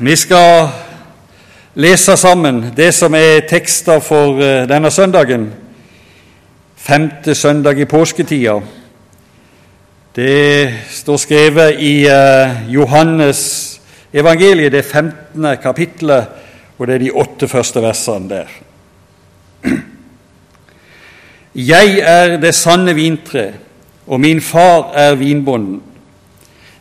Vi skal lese sammen det som er tekster for eh, denne søndagen, femte søndag i påsketida. Det står skrevet i eh, Johannes evangeliet, det 15. kapittelet, og det er de åtte første versene der. Jeg er det sanne vintre, og min far er vinbonden.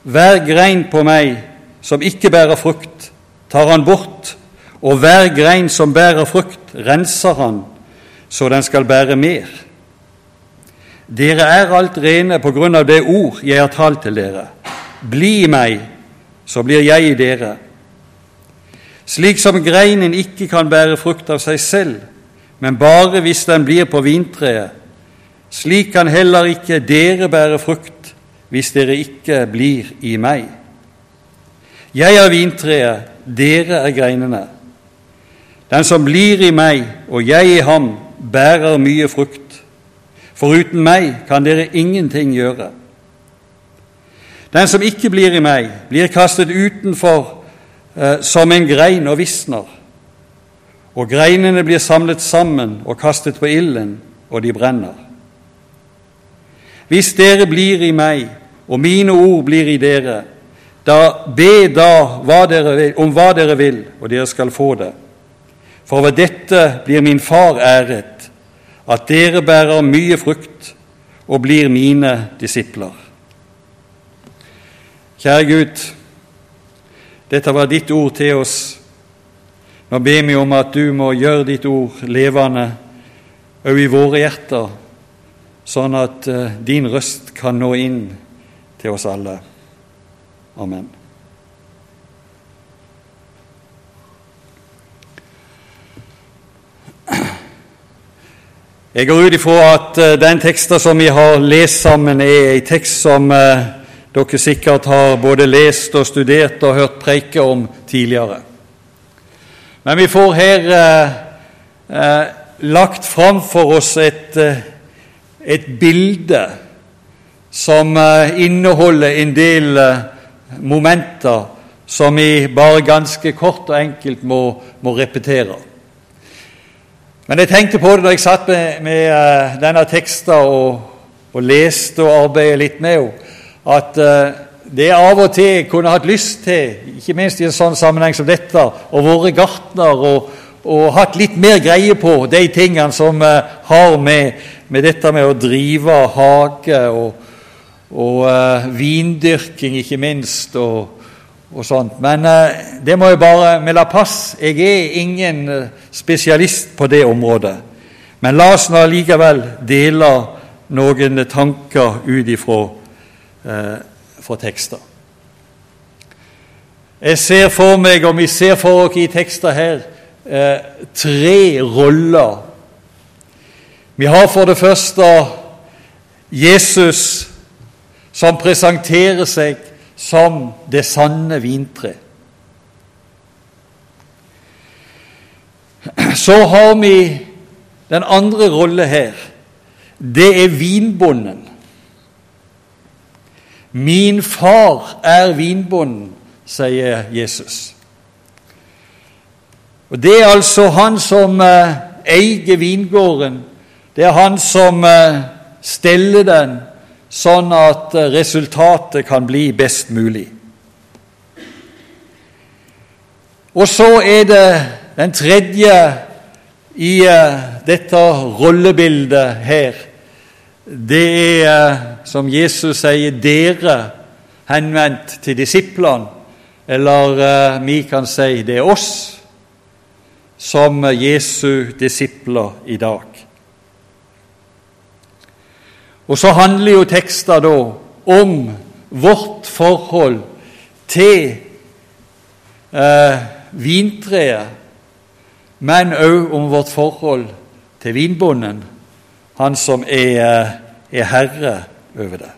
Hver grein på meg som ikke bærer frukt, tar han bort, og hver grein som bærer frukt, renser han, så den skal bære mer. Dere er alt rene på grunn av det ord jeg har talt til dere. Bli i meg, så blir jeg i dere. Slik som greinen ikke kan bære frukt av seg selv, men bare hvis den blir på vintreet, slik kan heller ikke dere bære frukt hvis dere ikke blir i meg. Jeg er vintreet, dere er greinene. Den som blir i meg og jeg i ham, bærer mye frukt. Foruten meg kan dere ingenting gjøre. Den som ikke blir i meg, blir kastet utenfor eh, som en grein og visner. Og greinene blir samlet sammen og kastet på ilden, og de brenner. Hvis dere blir i meg, og mine ord blir i dere, da Be da hva vil, om hva dere vil, og dere skal få det. For ved dette blir min Far æret, at dere bærer mye frukt og blir mine disipler. Kjære Gud, dette var ditt ord til oss. Nå ber vi om at du må gjøre ditt ord levende òg i våre hjerter, sånn at eh, din røst kan nå inn til oss alle. Amen. Jeg går ut ifra at eh, den teksten som vi har lest sammen, er en tekst som eh, dere sikkert har både lest og studert og hørt preike om tidligere. Men vi får her eh, eh lagt fram for oss et, et bilde som inneholder en del momenter som vi bare ganske kort og enkelt må, må repetere. Men jeg tenkte på det da jeg satt med, med uh, denne teksten og, og, leste og arbeidet litt med henne, at det det av og til jeg kunne hatt lyst til, ikke minst i en sånn sammenheng som dette, å være gartner og, og hatt litt mer greie på de tingene som uh, har med, med, dette med å drive hage og, og uh, vindyrking, ikke minst, og, og sånt. Men uh, det må jeg bare melde pass. Jeg er ingen uh, spesialist på det området. Men la oss nå likevel dele noen tanker ut ifra uh, tekster. Jeg ser for meg, og vi ser for oss i tekster her, tre roller. Vi har for det første Jesus som presenterer seg som det sanne vintre. Så har vi den andre rolle her. Det er vinbonden. Min far er vinbonden, sier Jesus. Og Det er altså han som eh, eier vingården. Det er han som eh, steller den, sånn at eh, resultatet kan bli best mulig. Og så er det den tredje i uh, dette rollebildet her. Det er, uh, som Jesus sier, dere henvendt til disiplene. Eller vi kan si det er oss som Jesu disipler i dag. Og så handler jo teksten da om vårt forhold til eh, vintreet, men òg om vårt forhold til vinbonden, han som er, er herre over det.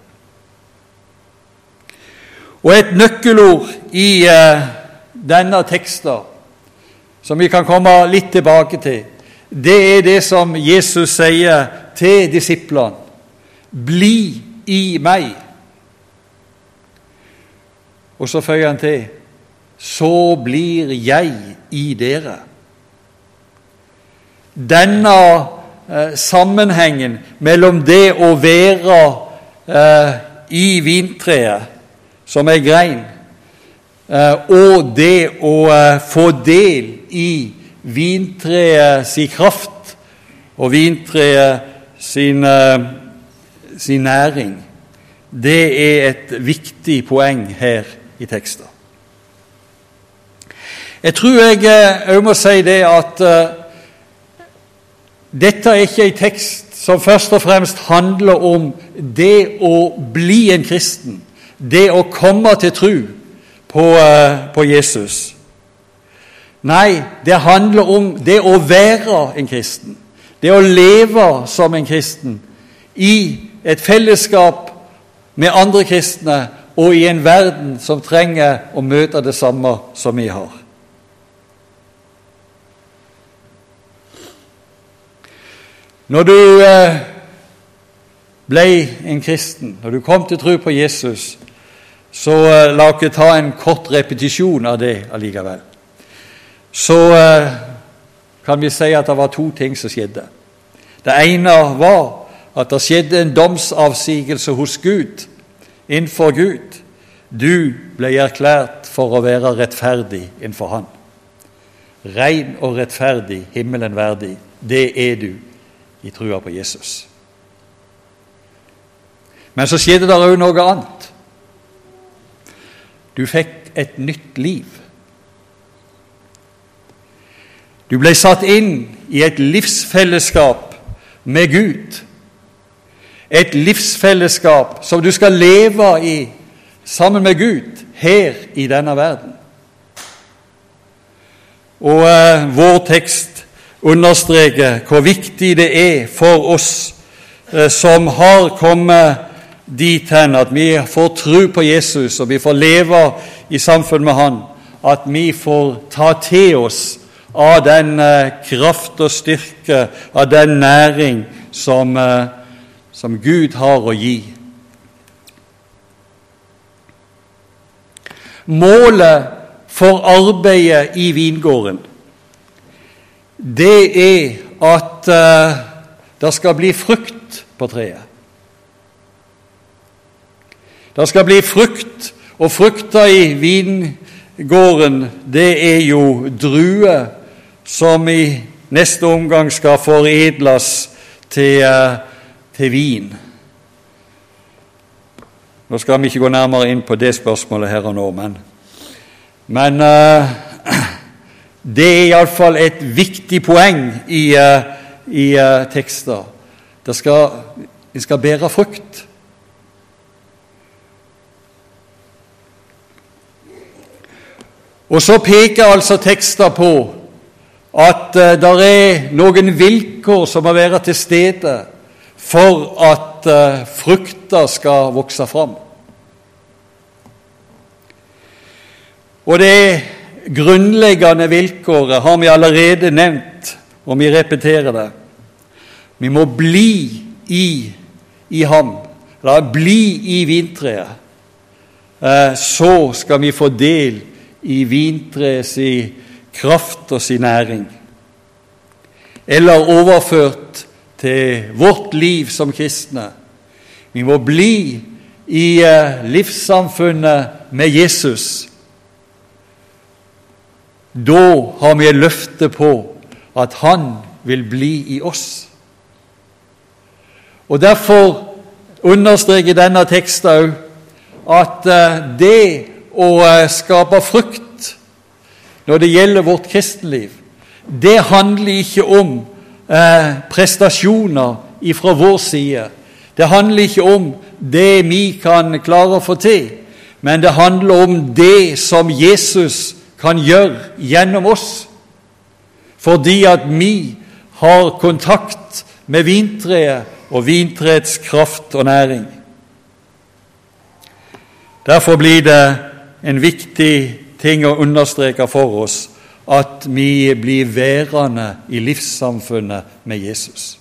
Og et nøkkelord i eh, denne teksten, som vi kan komme litt tilbake til, det er det som Jesus sier til disiplene. Bli i meg. Og så føyer han til så blir jeg i dere. Denne eh, sammenhengen mellom det å være eh, i vintreet, som er grein, eh, og det å eh, få del i vintreet sin kraft og vintreet sin, eh, sin næring, det er et viktig poeng her i teksten. Jeg tror jeg òg eh, må si det at uh, dette er ikke en tekst som først og fremst handler om det å bli en kristen, det å komme til tro på, uh, på Jesus. Nei, det handler om det å være en kristen, det å leve som en kristen i et fellesskap med andre kristne og i en verden som trenger å møte det samme som vi har. Når du eh, ble en kristen, når du kom til tro på Jesus, så eh, la oss ta en kort repetisjon av det allikevel. Så eh, kan vi si at det var to ting som skjedde. Det ene var at det skjedde en domsavsigelse hos Gud, innenfor Gud. Du ble erklært for å være rettferdig innenfor Han. Rein og rettferdig, himmelen verdig. Det er du i trua på Jesus. Men så skjedde det òg noe annet. Du fikk et nytt liv. Du ble satt inn i et livsfellesskap med Gud. Et livsfellesskap som du skal leve i sammen med Gud her i denne verden. Og eh, vår tekst understreker hvor viktig det er for oss eh, som har kommet dit hen at vi får tro på Jesus og vi får leve i samfunn med Han, at vi får ta til oss av den eh, kraft og styrke, av den næring som, eh, som Gud har å gi. Målet for arbeidet i vingården det er at uh, det skal bli frukt på treet. Det skal bli frukt, og frukta i vingården, det er jo druer som i neste omgang skal foredles til, uh, til vin. Nå skal vi ikke gå nærmere inn på det spørsmålet her og nå, men, men uh, det er iallfall et viktig poeng i, uh, i uh, tekster. Det skal, de skal bære frukt. Og så peker altså tekster på at uh, det er noen vilkår som må være til stede for at frukta frukter skal vokse fram. Og det grunnleggende vilkåret har vi allerede nevnt, og vi repeterer det. Vi må bli i, i ham, la bli i vintreet. Eh, så skal vi få del i vintreets kraft og sin næring. Eller overført til vårt liv som kristne. Vi må bli i eh, livssamfunnet med Jesus da har vi et løfte på at Han vil bli i oss. Og Derfor understreker denne teksten òg at eh, det å eh, skape frukt når det gjelder vårt kristenliv, det handler ikke om eh, prestasjoner fra vår side. Det handler ikke om det vi kan klare å få til, men det handler om det som Jesus kan gjøre gjennom oss, fordi at vi har kontakt med vintreet og vintreets kraft og næring. Derfor blir det en viktig ting å understreke for oss at vi blir værende i livssamfunnet med Jesus.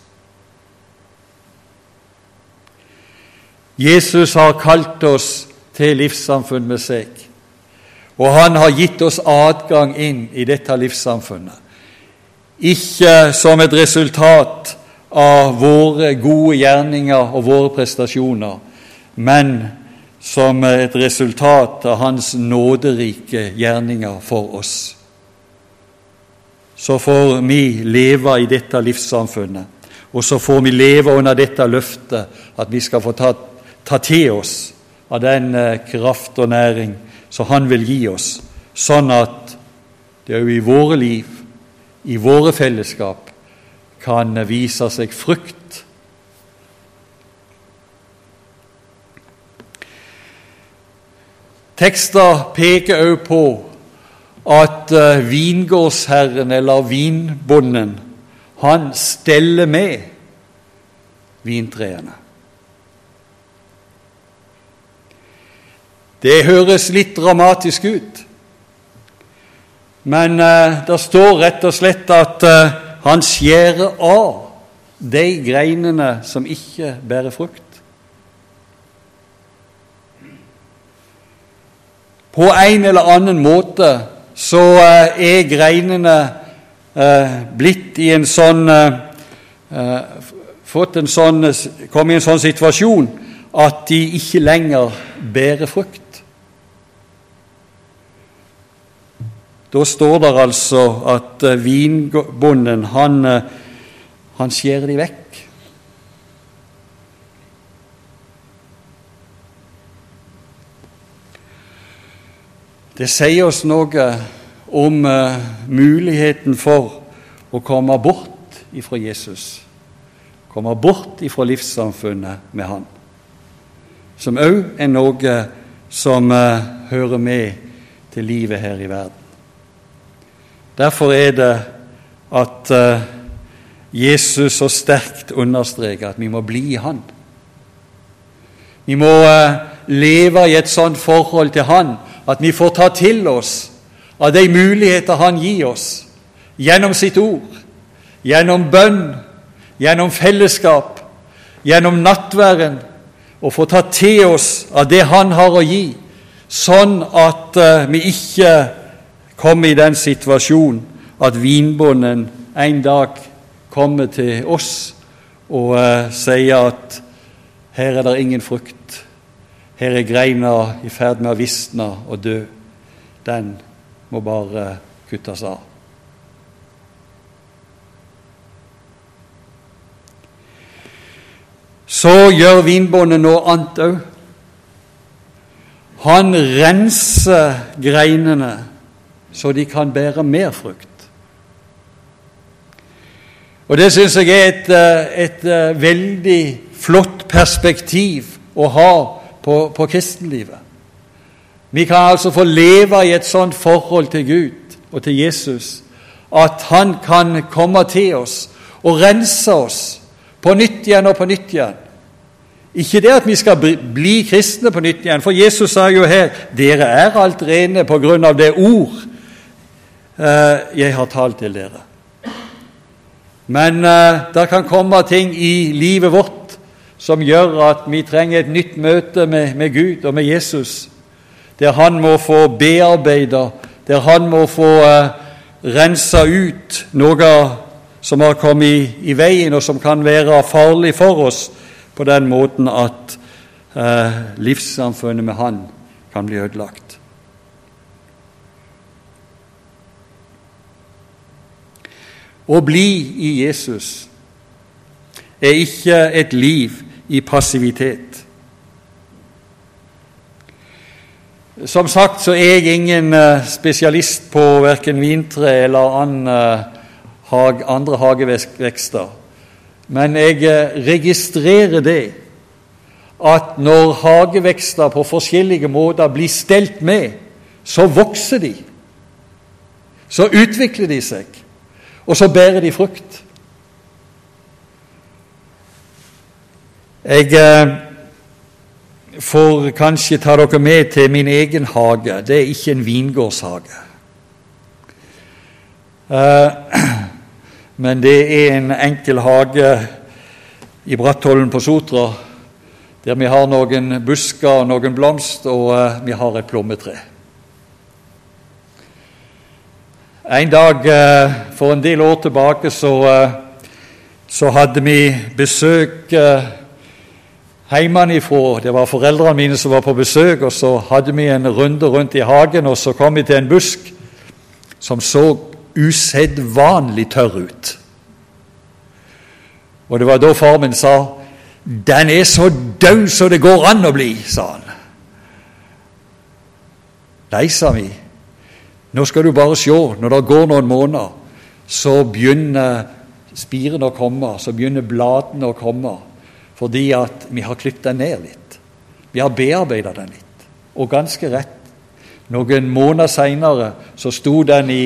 Jesus har kalt oss til livssamfunn med seg. Og han har gitt oss adgang inn i dette livssamfunnet. Ikke som et resultat av våre gode gjerninger og våre prestasjoner, men som et resultat av Hans nåderike gjerninger for oss. Så får vi leve i dette livssamfunnet, og så får vi leve under dette løftet at vi skal få ta, ta til oss av den eh, kraft og næring som Han vil gi oss, sånn at det òg i våre liv, i våre fellesskap, kan vise seg frukt. Tekster peker òg på at eh, vingårdsherren eller vinbonden, han steller med vintreene. Det høres litt dramatisk ut, men eh, det står rett og slett at eh, han skjærer av de greinene som ikke bærer frukt. På en eller annen måte så eh, er greinene eh, blitt i en sånn eh, Fått en sånn, kommet i en sånn situasjon at de ikke lenger bærer frukt. Da står det altså at vinbonden, han, han skjærer de vekk. Det sier oss noe om uh, muligheten for å komme bort ifra Jesus. Komme bort ifra livssamfunnet med Han. Som òg er noe som uh, hører med til livet her i verden. Derfor er det at eh, Jesus så sterkt understreker at vi må bli i Han. Vi må eh, leve i et sånt forhold til Han at vi får ta til oss av de muligheter Han gir oss gjennom sitt ord, gjennom bønn, gjennom fellesskap, gjennom nattværen, og få ta til oss av det Han har å gi, sånn at uh, vi ikke kommer i den situasjonen at vinbonden en dag kommer til oss og uh, sier at her er det ingen frukt, her er greina i ferd med å visne og dø. Den må bare kuttes av. Så gjør vinbåndet noe annet òg. Han renser greinene så de kan bære mer frukt. Og Det syns jeg er et, eh, et, eh, veldig flott perspektiv å ha på, på kristenlivet. Vi kan altså få leve i et sånt forhold til Gud og til Jesus at Han kan komme til oss og rense oss på nytt igjen og på nytt igjen. Ikke det at vi skal bli kristne på nytt igjen, for Jesus sa jo her dere er alt rene på grunn av det ord Eh, jeg har talt til dere. Men uh, det kan komme ting i livet vårt som gjør at vi trenger et nytt møte med, med Gud og med Jesus, der Han må få bearbeida, der Han må få uh, rensa ut noe som har kommet i, i, veien, og som kan være farlig for oss, på den måten at uh, livssamfunnet med Han kan bli ødelagt. Å bli i Jesus er ikke et liv i passivitet. Som sagt så er jeg ingen eh, spesialist på verken vintre eller andre hagevekster. Men jeg eh, registrerer det at når hagevekster på forskjellige måter blir stelt med, så vokser de. Så utvikler de seg og så bærer de frukt. Jeg eh, får kanskje ta dere med til min egen hage. Det er ikke en vingårdshage. Eh, men det er en enkel hage i Bratthollen på Sotra, der vi har noen busker og noen blomster, og eh, vi har et plommetre. En dag for en del år tilbake så, så hadde vi besøk hjemmefra. Det var foreldrene mine som var på besøk, og så hadde vi en runde rundt i hagen, og så kom vi til en busk som så usedvanlig tørr ut. Og det var da far min sa 'Den er så død så det går an å bli', sa han. Nei, sa vi. Nå skal du bare se, når det går noen måneder, så begynner spirene å komme, så begynner bladene å komme fordi at vi har klippet den ned litt. Vi har bearbeidet den litt. Og ganske rett. Noen måneder seinere så sto den i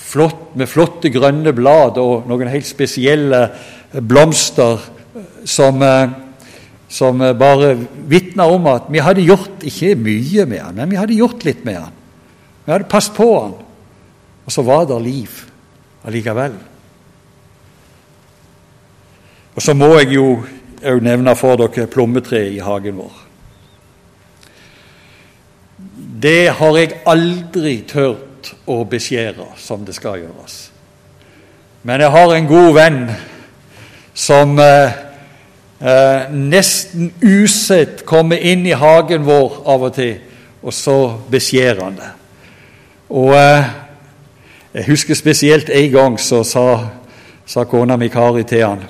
flott, med flotte grønne blad og noen helt spesielle blomster som, eh, som bare vitna om at vi hadde gjort ikke mye med den, men vi hadde gjort litt med den. Vi hadde passet på den. Og så var det liv allikevel. Og så må jeg jo òg nevne for dere plommetreet i hagen vår. Det har jeg aldri tørt å beskjære som det skal gjøres. Men jeg har en god venn som eh, eh, nesten usett kommer inn i hagen vår av og til, og så beskjærer han det. Og eh, jeg husker spesielt en gang så sa, sa kona mi Kari til han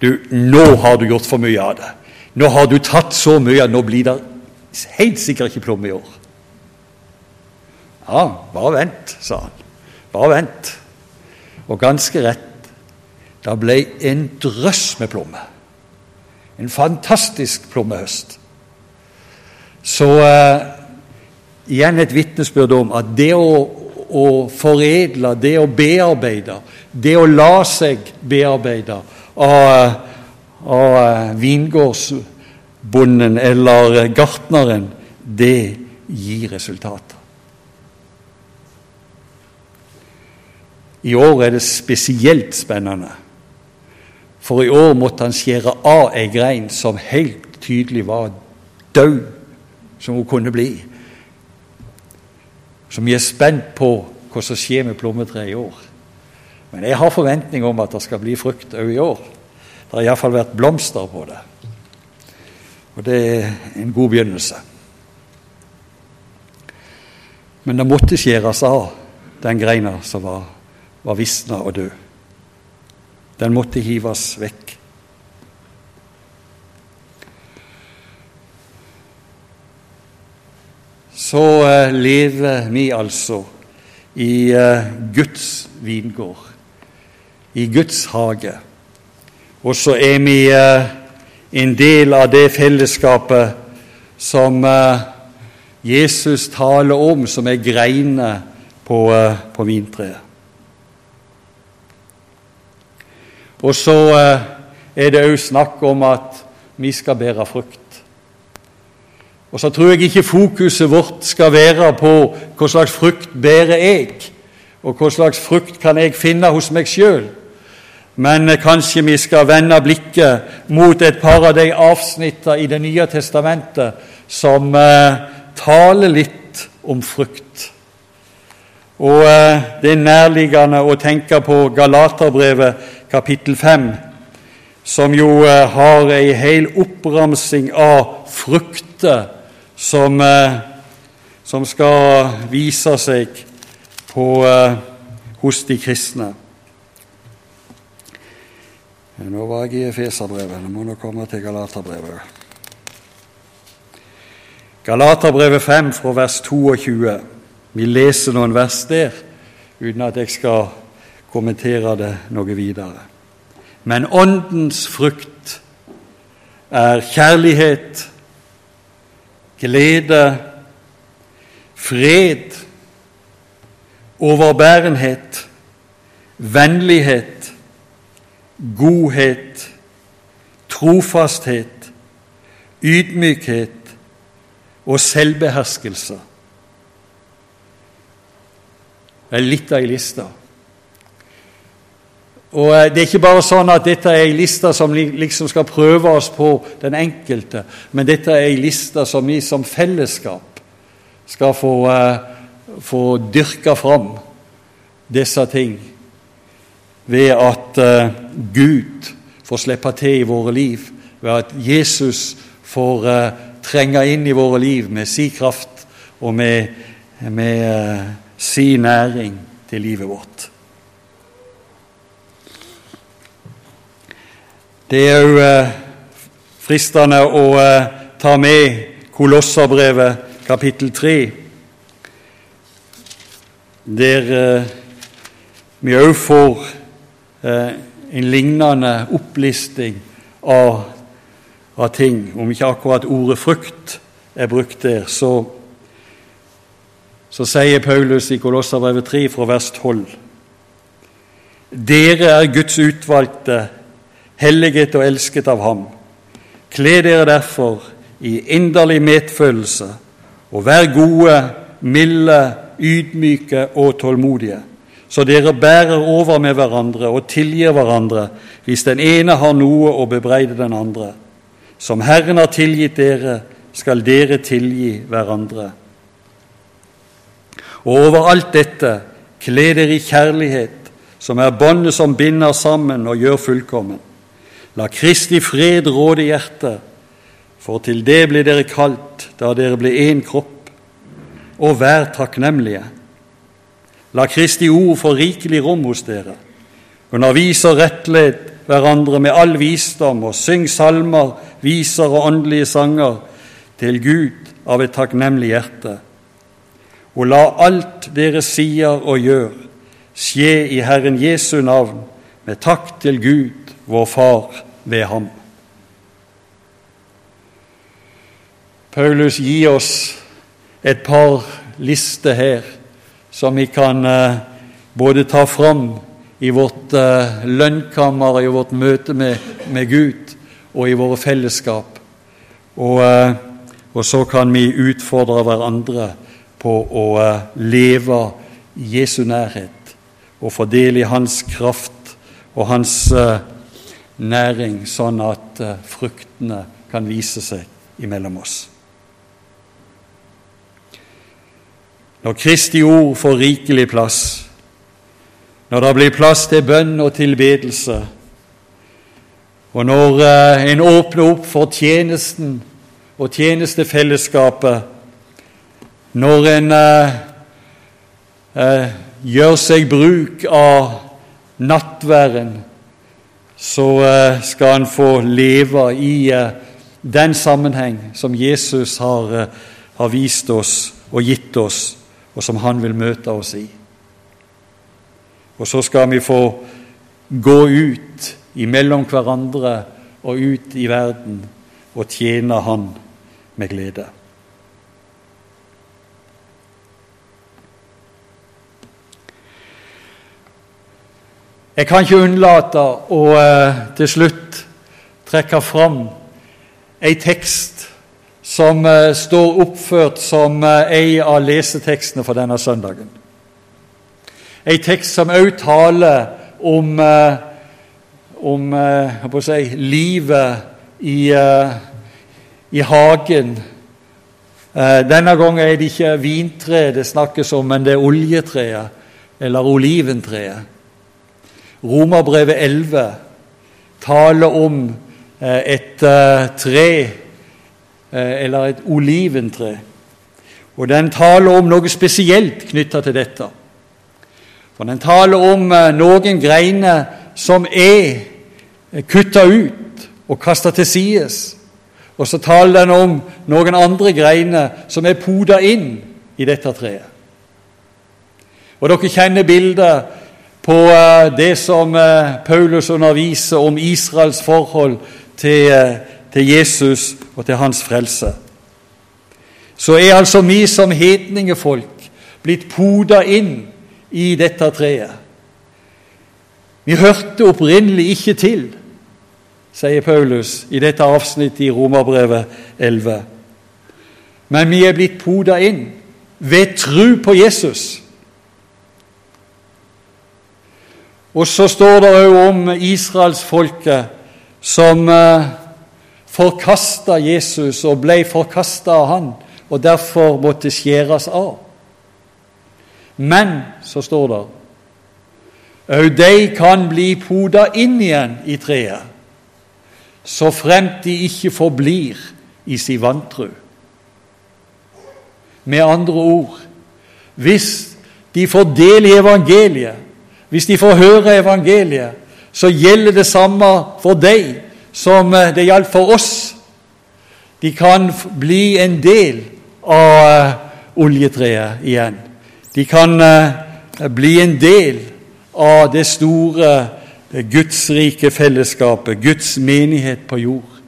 du, nå har du gjort for mye av det. Nå har du tatt så mye at nå blir det helt sikkert ikke plomme i år. Ja, bare vent, sa han. Bare vent. Og ganske rett. Det ble en drøss med plomme. En fantastisk plommehøst. Så eh, igjen et vitnesbyrd om at det å, å foredle, det å bearbeide, det å la seg bearbeide av, av eh, vingårdsbonden eller gartneren, det gir resultater. I år er det spesielt spennende, for i år måtte han skjære av ei grein som helt tydelig var død, som hun kunne bli. Så vi er spent på hva som skjer med plommetreet i år. Men jeg har forventning om at det skal bli frukt òg i år. Det har iallfall vært blomster på det. Og det er en god begynnelse. Men det måtte skjæres av, den greina som var, var visna og død. Den måtte hives vekk. Så uh, lever vi altså i uh, Guds vingård i Guds hage. Og så er vi eh, en del av det fellesskapet som eh, Jesus taler om, som er greinene på, eh, på vintreet. Og så er det òg snakk om at vi skal bære frukt. Og så tror jeg ikke fokuset vårt skal være på hva slags frukt bærer jeg, og hva slags frukt kan jeg finne hos meg sjøl. Men kanskje vi skal vende blikket mot et par av de avsnittene i Det nye testamentet som eh, taler litt om frukt. Og eh, Det er nærliggende å tenke på Galaterbrevet kapittel 5, som jo eh, har ei hel oppramsing av frukter som, eh, som skal vise seg på, eh, hos de kristne. Nå var jeg i Efeserbrevet. Nå må nå komme til Galaterbrevet. Galaterbrevet 5 fra vers 22. Vi leser noen vers der uten at jeg skal kommentere det noe videre. Men Åndens frukt er kjærlighet, glede, fred, overbærenhet, vennlighet, godhet, trofasthet, ydmykhet og selvbeherskelse. Det er litt av ei liste. Og eh, Det er ikke bare sånn at dette er ei liste som liksom skal prøve oss på den enkelte, men dette er ei liste som vi som fellesskap skal få, uh, få dyrka fram disse ting ved at uh, Gud får slippe til i våre liv, ved at Jesus får uh, trenge inn i våre liv med sin kraft og med, med uh, sin næring til livet vårt. Det er òg fristende å ta med Kolosserbrevet kapittel 3, der vi òg får eh, en lignende opplisting av, av, ting. Om ikke akkurat ordet frukt er brukt der, så, så sier Paulus i Kolosserbrevet 3 fra vers 12.: Dere er Guds utvalgte, helliget og elsket av Ham. Kle dere derfor i inderlig medfølelse, og vær gode, milde, ydmyke og tålmodige så dere bærer over med hverandre og tilgir hverandre hvis den ene har noe å bebreide den andre. Som Herren har tilgitt dere, skal dere tilgi hverandre. Og over alt dette kle dere i kjærlighet, som er båndet som binder sammen og gjør fullkommen. La Kristi fred råde hjertet, for til det blir dere kalt da dere blir én kropp. Og vær takknemlige. La Kristi ord få rikelig rom hos dere. Undervis og rettled hverandre med all visdom, og syng salmer, viser og åndelige sanger til Gud av et takknemlig hjerte. Og la alt dere sier og gjør, skje i Herren Jesu navn, med takk til Gud, vår Far, ved ham. Paulus gir oss et par lister her som vi kan eh, både ta fram i vårt eh, lønnkammer, i vårt møte med, med Gud og i våre fellesskap. Og, eh, og, så kan vi utfordre hverandre på å leve i Jesu nærhet og få del i Hans kraft og Hans næring, sånn at fruktene kan vise seg imellom oss. Når Kristi ord får rikelig plass, når det blir plass til bønn og tilbedelse, og når eh, en åpner opp for tjenesten og tjenestefellesskapet, når en eh, eh, gjør seg bruk av nattværen, så eh, skal en få leve i eh, den sammenheng som Jesus har, eh, har vist oss og gitt oss og som Han vil møte oss i. Og så skal vi få gå ut imellom hverandre og ut i verden og tjene Han med glede. Jeg kan ikke unnlate å eh, til slutt trekke fram ei tekst som uh, står oppført som uh, ei av lesetekstene for denne søndagen. Ei tekst som òg taler om, uh, om si, livet i, i hagen. Denne gangen er det ikke vintre det snakkes om, men det er oljetreet, eller oliventreet. Romerbrevet 11 taler om et tre Eh, eller et oliventre. Og den taler om noe spesielt knytta til dette. For den taler om eh, noen greiner som er eh, kutta ut og kasta til sides. Og så taler den om noen andre greiner som er poda inn i dette treet. Og dere kjenner bildet på det som Paulus underviser om Israels forhold til til Jesus og til hans frelse. Så er altså vi som hetningefolk blitt poda inn i dette treet. Vi hørte opprinnelig ikke til, sier Paulus i dette avsnittet i Romerbrevet 11. Men vi er blitt poda inn ved tru på Jesus. Og så står det òg om israelsfolket som uh, forkasta Jesus og ble forkasta av han, og derfor måtte skjæres av. Men, så står det, òg de kan bli poda inn igjen i treet, så fremt de ikke forblir i si vantru. Med andre ord hvis de får del i evangeliet, hvis de får høre evangeliet, så gjelder det samme for deg som det gjaldt for oss. De kan bli en del av eh, oljetreet igjen. De kan eh, bli en del av det store eh, Guds rike fellesskapet, Guds menighet på jord,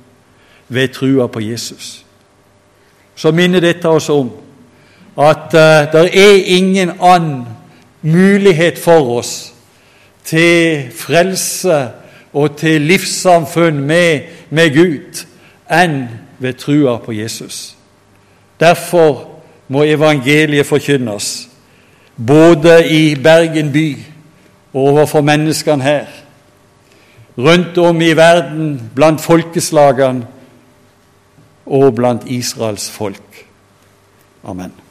ved trua på Jesus. Så minner dette oss om at det er ingen annen mulighet for oss til frelse og til livssamfunn med, med Gud enn ved trua på Jesus. Derfor må evangeliet forkynnes, både i Bergen by og overfor menneskene her, rundt om i verden, blant folkeslagene og blant Israels folk. Amen.